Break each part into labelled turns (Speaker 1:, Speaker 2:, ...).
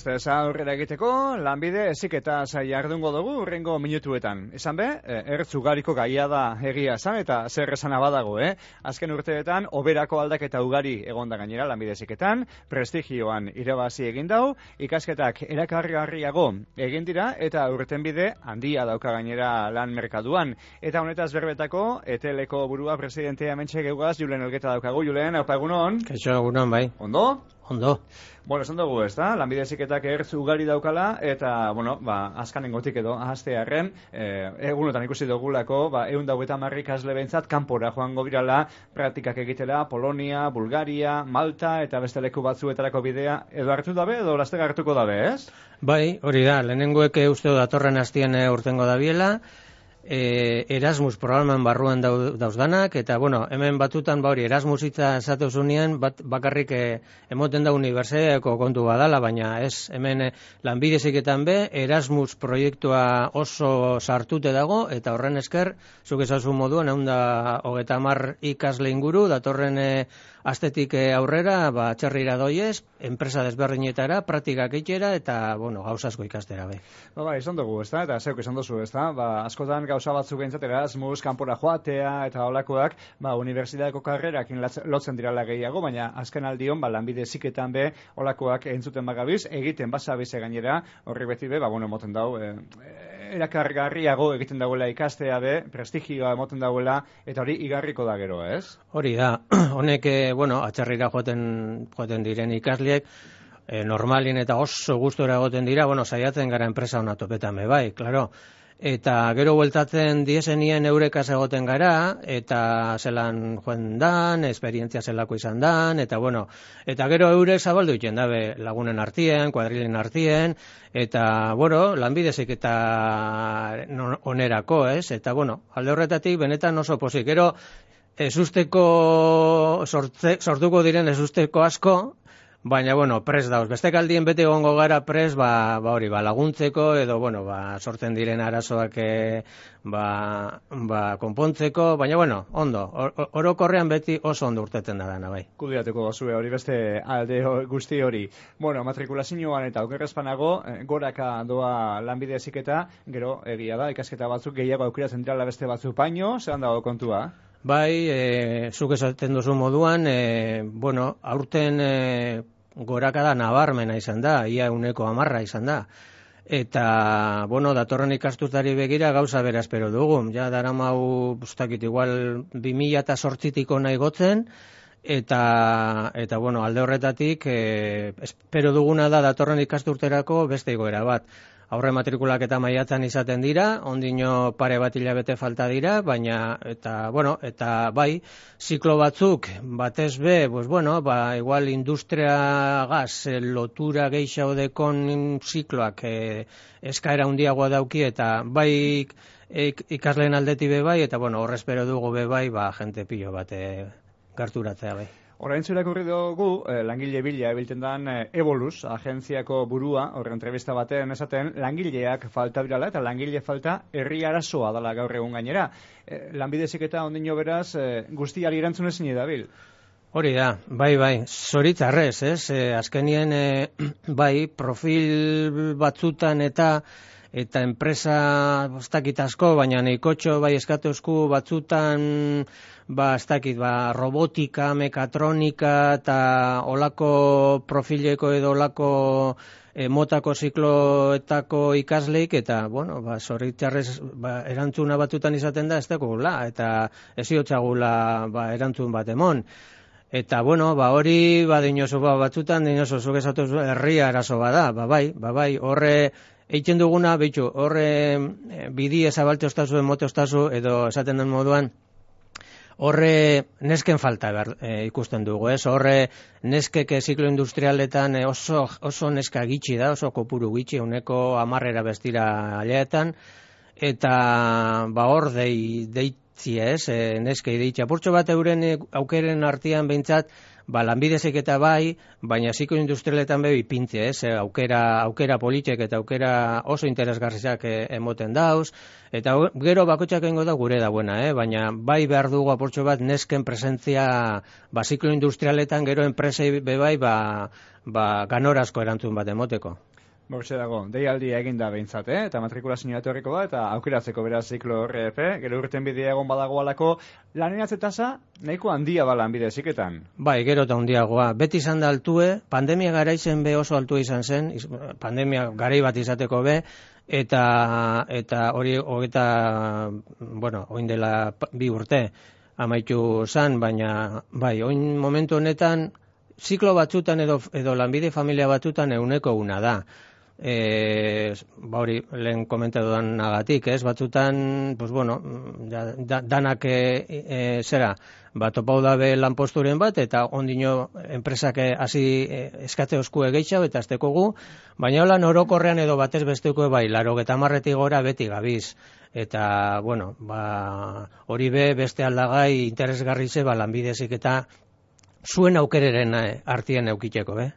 Speaker 1: beste, ez aurrera egiteko, lanbide ezik eta zai ardungo dugu urrengo minutuetan. Esan be, e, ertz ugariko gaia da egia esan eta zer esan abadago, eh? Azken urteetan, oberako aldaketa ugari egonda gainera lanbide eziketan, prestigioan irabazi egin dau, ikasketak erakarriago egin dira eta urten bide handia dauka gainera lan merkaduan. Eta honetaz berbetako, eteleko burua presidentea mentxe geugaz, Julen Elgeta daukagu, Julen, hau egunon?
Speaker 2: Kaixo, egunon, bai.
Speaker 1: Ondo?
Speaker 2: Ondo.
Speaker 1: Bueno, esan dugu, ez da? Lanbide ziketak ertz ugari daukala, eta, bueno, ba, azkanen gotik edo, ahaztearen, e, egunotan ikusi dugulako, ba, egun dago eta marrik azle bentzat, kanpora joango birala, praktikak egitela, Polonia, Bulgaria, Malta, eta beste leku batzuetarako bidea, edo hartu dabe, edo lastega hartuko dabe, ez?
Speaker 2: Bai, hori da, lehenengoek uste datorren hastien urtengo dabiela, e, Erasmus programan barruan dauz danak, eta, bueno, hemen batutan, ba hori, Erasmus itza esatu bat, bakarrik e, emoten da unibertsitateko kontu badala, baina ez, hemen e, lanbidezeketan be, Erasmus proiektua oso sartute dago, eta horren esker, zuk esazu moduan, egun da, hogeta mar ikasle inguru, datorren e, astetik eh, aurrera, ba, txerrira doiez, enpresa desberdinetara, praktikak itxera, eta, bueno, gauzasko ikastera, be.
Speaker 1: Ba, ba, izan dugu, ez da, eta zeuk izan duzu, ez da, ba, askotan gauza batzuk entzat, Erasmus, kanpora joatea, eta olakoak, ba, universitateko karrerak lotzen dirala gehiago, baina azken aldion, ba, lanbide ziketan be, olakoak entzuten bagabiz, egiten basabize gainera, horri beti be, ba, bueno, moten dau, e, erakargarriago egiten dagoela ikastea be, prestigioa emoten dagoela, eta hori igarriko da gero, ez?
Speaker 2: Hori da, honek, eh, bueno, atxarrira joaten, joaten diren ikasliek, e, normalin eta oso gustora egoten dira, bueno, saiatzen gara enpresa hona topetan bai, klaro, eta gero bueltatzen diesenien eurekaz egoten gara, eta zelan joan dan, esperientzia zelako izan dan, eta bueno, eta gero eure zabaldu iten dabe lagunen artien, kuadrilen artien, eta, bueno, lanbidezik eta onerako, ez? Eta, bueno, alde horretatik, benetan oso pozik, gero, ez usteko, sortuko diren ez usteko asko, Baina, bueno, pres dauz. Beste kaldien beti gongo gara pres, ba, ba hori, ba, laguntzeko, edo, bueno, ba, sortzen diren arazoak, e, ba, ba, konpontzeko, baina, bueno, ondo, orokorrean beti oso ondo urteten da dana, bai.
Speaker 1: Kudiatuko gozue hori beste alde guzti hori. Bueno, matrikulazioan eta okerrezpanago, eh, goraka doa lanbide eziketa, gero, egia da, ikasketa batzuk gehiago aukeratzen dira beste batzuk paino, zehan dago kontua?
Speaker 2: Bai, e, zuk esaten duzu moduan, e, bueno, aurten e, gorakada nabarmena izan da, ia uneko amarra izan da. Eta, bueno, datorren ikastutari begira gauza bera espero dugu. Ja, dara mau, ustakit, igual, 2000 eta sortzitiko nahi gotzen, eta, eta bueno, alde horretatik, e, espero duguna da datorren ikasturterako beste igoera bat aurre matrikulak eta maiatzan izaten dira, ondino pare bat hilabete falta dira, baina eta bueno, eta bai, ziklo batzuk batez be, pues bueno, ba igual industria gas eh, lotura gehiago dekon zikloak eh, eskaera handiagoa dauki eta bai ikasleen aldeti be bai eta bueno, horrespero dugu be bai, ba gente pillo bate garturatzea bai.
Speaker 1: Orain zurak urri dugu, eh, langile bila ebilten dan eh, Evolus, agentziako burua, horre entrevista batean esaten, langileak falta birala eta langile falta herri arazoa dala gaur egun gainera. Eh, lanbidezik eta ondino beraz, eh, guztiari erantzun ezin edabil.
Speaker 2: Hori da, bai, bai, zoritzarrez, ez? Eh, azkenien, eh, bai, profil batzutan eta eta enpresa bostakit asko, baina neikotxo bai eskatuzku batzutan ba, ez dakit, ba, robotika, mekatronika eta olako profileko edo olako e, motako zikloetako ikasleik eta, bueno, ba, zorritxarrez ba, erantzuna batutan izaten da, ez dakugula, eta ez ba, erantzun bat emon. Eta, bueno, ba, hori, ba, dinosu, ba, batzutan, dinosu, zuk esatu herria eraso bada, ba, bai, ba, bai, horre, eitzen duguna, bitxu, horre, e, bidi ezabalte ostazu, emote ostazu, edo esaten den moduan, horre nesken falta ber, e, ikusten dugu, ez? Horre neskeke ziklo industrialetan oso, oso neska gitxi da, oso kopuru gitxi, uneko amarrera bestira aleetan, eta ba hor dei, deitzi ez, e, neskei deitzi. Apurtxo bat euren aukeren artean behintzat, ba, lanbidezek eta bai, baina ziko industrialetan bebi pintze, ez, eh, aukera, aukera politxek eta aukera oso interesgarriak eh, emoten dauz, eta gero bakotxak engo da gure da buena, eh? baina bai behar dugu aportxo bat nesken presentzia ba, ziklo industrialetan gero enpresei bebai ba, ba, ganorazko erantzun bat emoteko.
Speaker 1: Bortxe dago, deialdi egin da behintzat, eh? eta matrikulazioa etorriko da, eta aukeratzeko beraz ziklo epe, gero urten bidea egon badago alako, laneratze tasa nahiko handia bala hanbide ziketan.
Speaker 2: Bai, gero eta handiagoa. Beti izan da altue, pandemia garaizen be oso altua izan zen, pandemia garai bat izateko be, eta eta hori hogeta, bueno, oin dela bi urte amaitu zan, baina bai, oin momentu honetan ziklo batzutan edo, edo lanbide familia batzutan euneko una da. E, ba hori lehen komentatu nagatik, ez? Batzutan, pues bueno, da, da, danak e, e, zera, ba, topau dabe lanposturen bat, eta ondino enpresak eh, hasi e, eskate oskue gehiago eta azteko gu, baina holan orokorrean edo batez besteko bai, laro geta marretik gora beti gabiz. Eta, bueno, ba, hori be beste aldagai interesgarri ze, ba, lanbidezik eta zuen aukereren eh, artien eukiteko, be?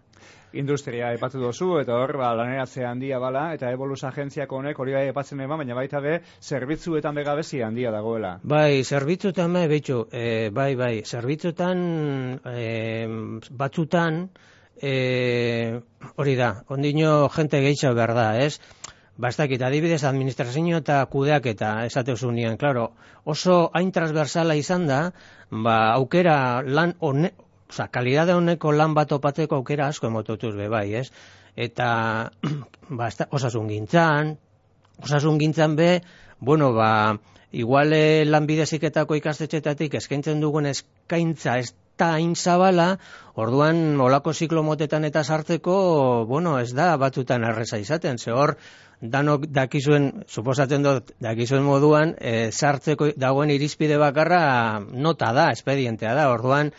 Speaker 1: Industria aipatu dozu, eta hor, ba, laneratze handia bala, eta eboluz agentziako honek hori bai aipatzen eba, baina baita be, zerbitzuetan begabezi handia dagoela.
Speaker 2: Bai, zerbitzutan me, betxu, e, bai, bai, zerbitzutan e, batzutan, e, hori da, ondino jente gehiago behar da, ez? Ba, dakit, adibidez, administrazio eta kudeak eta esateuzu nien, klaro, oso hain transversala izan da, ba, aukera lan oza, kalidade honeko lan bat opatzeko aukera asko emototuz be, bai, ez? Eta, ba, ez da, osasun gintzan, osasun gintzan be, bueno, ba, igual lanbideziketako ikastetxetatik eskaintzen dugun eskaintza ez da hain zabala, orduan olako ziklo motetan eta sartzeko, bueno, ez da batzutan erreza izaten, ze hor, danok dakizuen, suposatzen dut, dakizuen moduan, e, sartzeko dagoen irizpide bakarra nota da, espedientea da, orduan,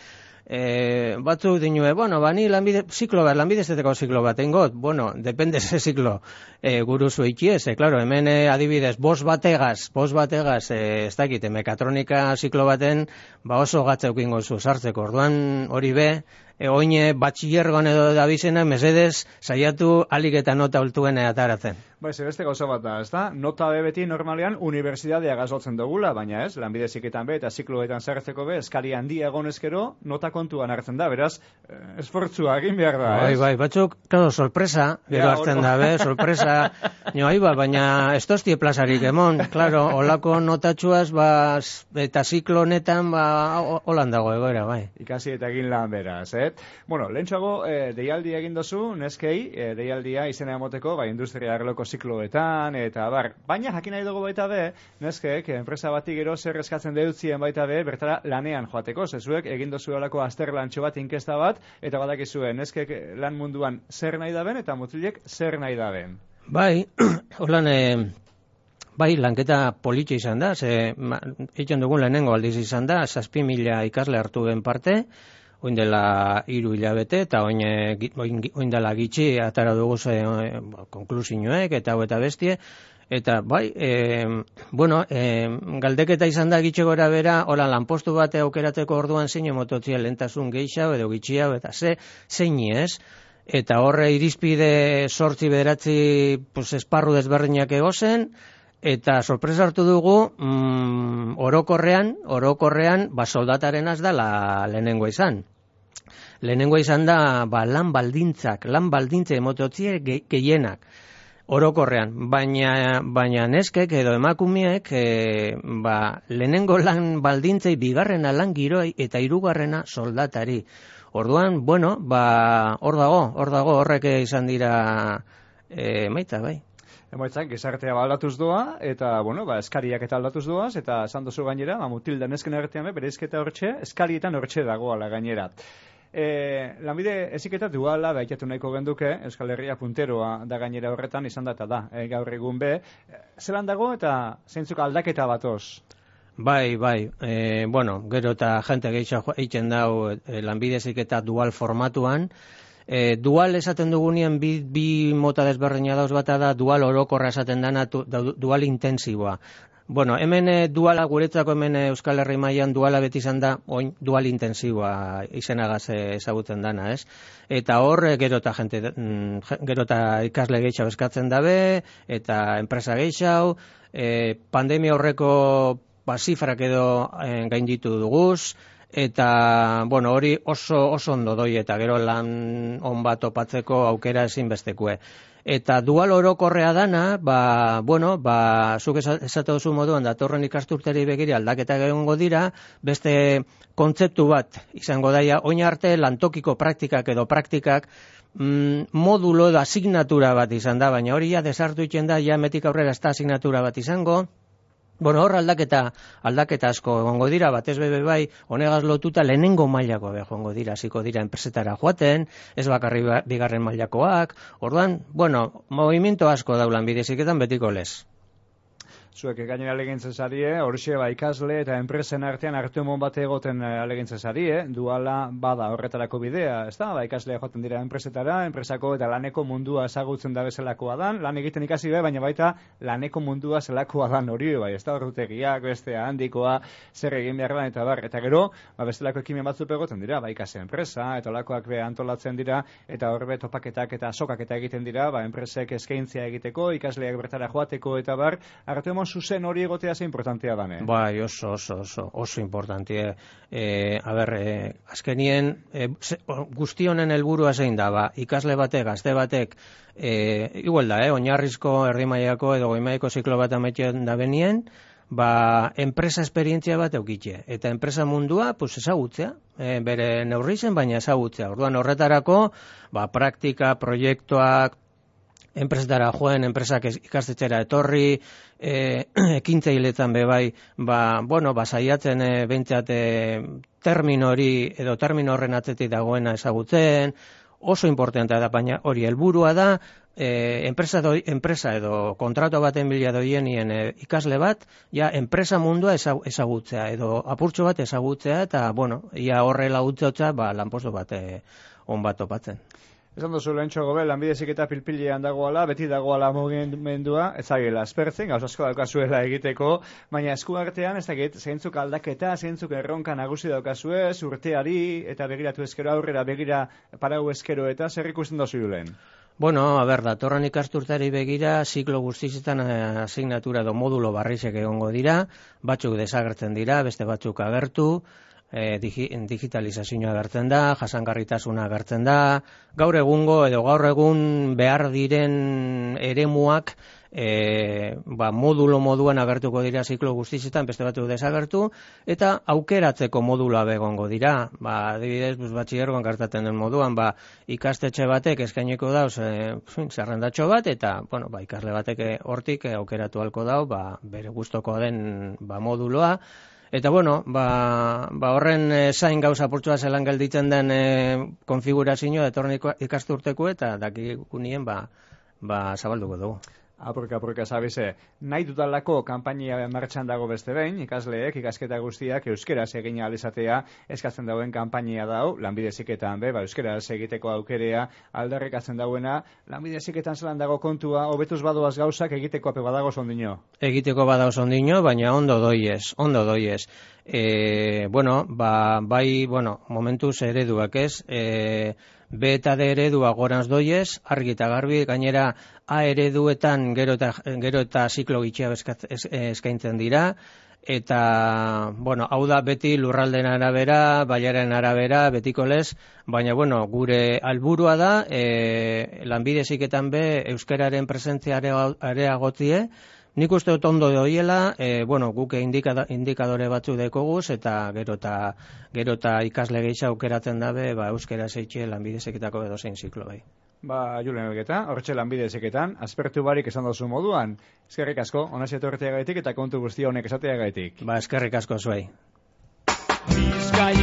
Speaker 2: e, batzuk dinue, bueno, bani lanbide, ziklo bat, lanbidezteteko ziklo bat ingot, bueno, depende ze ziklo e, guru zuikiez, e, claro, hemen adibidez, bos bategaz, bos bategaz, e, ez dakite, mekatronika ziklo baten, ba oso gatzeuk ingo zu sartzeko, orduan hori be, e, oine batxillergon edo dabizena, mesedez, saiatu alik eta nota ultuen ataratzen.
Speaker 1: Bai, beste gauza bat da, ez da? Nota be beti normalean unibertsitatea gazotzen dugula, baina ez, lanbide ziketan be eta zikloetan zertzeko be, eskari handia egonezkero, nota kontuan hartzen da, beraz, eh, esfortzua egin behar da,
Speaker 2: Bai,
Speaker 1: ez?
Speaker 2: bai, batzuk, claro, sorpresa, gero hartzen da, be, sorpresa, no, aiba, baina ez toztie plazarik emon, claro, olako notatxuaz, ba, eta ziklo honetan, ba, ho- holan dago egoera, bai.
Speaker 1: Ikasi eta egin lan beraz, eh? Bueno, lehentxoago, eh, deialdi egin dozu, neskei, eh, deialdia izena emoteko, bai, industria arloko zikloetan, eta bar. Baina, jakin nahi dugu baita be, neskek, enpresa bati gero zer eskatzen deutzien baita be, bertara lanean joateko, zezuek, egin dozu olako azterlantxo bat, inkesta bat, eta badakizue, neskek lan munduan zer nahi daben, eta mutilek zer nahi daben.
Speaker 2: Bai, holan, e, bai, lanketa politxe izan da, ze, ma, dugun lehenengo aldiz izan da, zazpi mila ikasle hartu den parte, oin dela hiru hilabete, eta oin, oin, dela gitxi atara dugu ze, e, ba, konklusioek eta hau eta bestie, Eta bai, e, bueno, e, galdeketa izan da gitxe gora bera, hola lanpostu bate aukeratzeko orduan zein mototzia lentasun gehiago edo gitxiago eta ze, zein ez, eta horre irizpide sortzi bederatzi pues, esparru desberdinak egozen, eta sorpresa hartu dugu, mm, orokorrean, orokorrean, ba, soldataren dala lehenengo izan. Lehenengo izan da, ba, lan baldintzak, lan baldintze emototzie ge, gehienak orokorrean, baina, baina neskek edo emakumeek e, ba, lehenengo lan baldintzei bigarrena lan giroi eta hirugarrena soldatari. Orduan, bueno, ba, hor dago, hor dago, horrek izan dira e, maita, bai.
Speaker 1: Emaitzak, gizartea aldatuz doa, eta, bueno, ba, eskariak eta aldatuz doaz, eta esan duzu gainera, ba, mutilda nesken artean, be, bereizketa hortxe, eskarietan hortxe dagoala gainera. E, lanbide eziketa duala baitatu nahiko genduke, Euskal Herria punteroa da gainera horretan izan da eta da, e, gaur egun be. Zelan dago eta zeintzuk aldaketa batoz?
Speaker 2: Bai, bai, e, bueno, gero eta jente gehiago egiten dau e, lanbidezik eta dual formatuan. E, dual esaten dugunien bi, bi mota desberdina dauz bata da dual orokorra esaten dana du, dual intensiboa. Bueno, hemen e, duala guretzako hemen e, Euskal Herri mailan duala beti izan da oin dual intensiboa izenagaz e, ezagutzen dana, ez? Eta hor e, gero eta jente mm, gero eta ikasle gehiago eskatzen dabe eta enpresa gehiago, e, pandemia horreko ba, zifrak edo eh, gainditu duguz, eta bueno, hori oso oso ondo doi eta gero lan on bat topatzeko aukera ezinbestekue. Eta dual orokorrea dana, ba, bueno, ba, zuk esate duzu moduan, datorren ikasturteri begiri aldaketa egongo dira, beste kontzeptu bat izango daia, oin arte lantokiko praktikak edo praktikak mm, modulo edo asignatura bat izan da, baina hori ja desartu da, ja metik aurrera ez da asignatura bat izango, Bueno, hor aldaketa, aldaketa asko egongo dira, batez bebe bai, honegaz lotuta lehenengo mailako egongo dira, hasiko dira enpresetara joaten, ez bakarri ba, bigarren mailakoak, orduan, bueno, movimiento asko daulan bideziketan betiko lez
Speaker 1: zuek gainera alegintzen zarie, horixe ba ikasle eta enpresen artean hartu emon bat egoten eh, alegintzen zarie, duala bada horretarako bidea, ez da, ba ikaslea joaten dira enpresetara, enpresako eta laneko mundua ezagutzen da bezalakoa dan, lan egiten ikasi bai, baina baita laneko mundua zelakoa dan hori, bai, ez da, horretegiak, beste handikoa, zer egin behar eta bar, eta gero, ba bestelako ekimen batzuk egoten dira, ba ikase enpresa, eta lakoak be antolatzen dira, eta horbe topaketak eta sokak eta egiten dira, ba enpresek eskaintzia egiteko, ikasleak bertara joateko, eta bar, hartu zuzen hori egotea ze importantea da,
Speaker 2: Bai, oso, oso, oso, oso importantea. E, a ber, e, azkenien, e, guztionen helburua zein da, ba, ikasle batek, gazte batek, e, igual da, eh, oinarrizko erdimaiako edo goimaiko ziklo bat ametxean da benien, ba, enpresa esperientzia bat eukitxe. Eta enpresa mundua, pues, ezagutzea, e, bere neurri zen, baina ezagutzea. Orduan horretarako, ba, praktika, proiektuak, enpresetara joen, enpresak ikastetxera etorri, e, ekintzailetan be bai, ba, bueno, ba, saiatzen e, bentsat e, termino hori edo termino horren atzetik dagoena ezagutzen, oso importantea da, baina hori helburua da, e, enpresa, doi, enpresa edo kontrato baten bila doienien e, ikasle bat, ja enpresa mundua ezagutzea, edo apurtxo bat ezagutzea, eta, bueno, ia horrela utzeotza, ba, lanposto bat e, on bat topatzen.
Speaker 1: Esan duzu lehen txogo be, lanbidezik eta pilpilean dagoala, beti dagoala mugimendua, ez agela aspertzen, gauz asko daukazuela egiteko, baina esku artean, ez dakit, zeintzuk aldaketa, zeintzuk erronka nagusi daukazue, urteari, eta begiratu eskero aurrera, begira parau eskero eta zer ikusten dozu julen?
Speaker 2: Bueno, a ber, datorren ikasturtari begira, ziklo guztizetan eh, asignatura do modulo barrizek egongo dira, batzuk desagertzen dira, beste batzuk agertu, e, digi, digitalizazioa agertzen da, jasangarritasuna agertzen da, gaur egungo edo gaur egun behar diren eremuak e, ba, modulo moduan agertuko dira ziklo guztizetan, beste batu desagertu, eta aukeratzeko modula begongo dira. Ba, adibidez, bus, batxiergoan gertatzen den moduan, ba, ikastetxe batek eskaineko dauz e, zerrendatxo bat, eta bueno, ba, ikasle batek hortik aukeratu halko dau, ba, bere gustoko den ba, moduloa, Eta bueno, ba, ba horren e, zain gauza purtsua zelan gelditzen den e, konfigurazioa etorren ikasturteko eta daki gunien ba, ba zabalduko dugu.
Speaker 1: Apurka, apurka, zabize. Nahi dudalako kampainia martxan dago beste behin, ikasleek, ikasketa guztiak euskeraz egin alizatea eskatzen dauen kampainia dau, lanbide ziketan, be, ba, euskeraz egiteko aukerea aldarrekatzen dauena, lanbide ziketan zelan dago kontua, hobetuz badoaz gauzak egiteko ape badago zondino.
Speaker 2: Egiteko badago zondino, baina ondo doiez, ondo doiez. E, bueno, ba, bai, bueno, momentuz ereduak ez, e, B eta D eredua goranz doiez, argi eta garbi, gainera A ereduetan gero eta, gero eta ziklo gitxea eskaintzen dira, eta, bueno, hau da beti lurralden arabera, baiaren arabera, betiko lez, baina, bueno, gure alburua da, e, lanbideziketan be, euskararen presentzia areagotie, Nik uste dut ondo doiela, e, bueno, guke indikadore batzu dekoguz, eta gero eta gero eta ikasle gehiago aukeratzen dabe, ba, euskera zeitxe lanbidezeketako edo zein ziklo bai.
Speaker 1: Ba, Julen Elgeta, horretxe lanbidezeketan, aspertu barik esan dozu moduan, eskerrik asko, onazetu horretea gaitik eta kontu guztia honek esatea gaitik.
Speaker 2: Ba, eskerrik asko zuei. Bizkai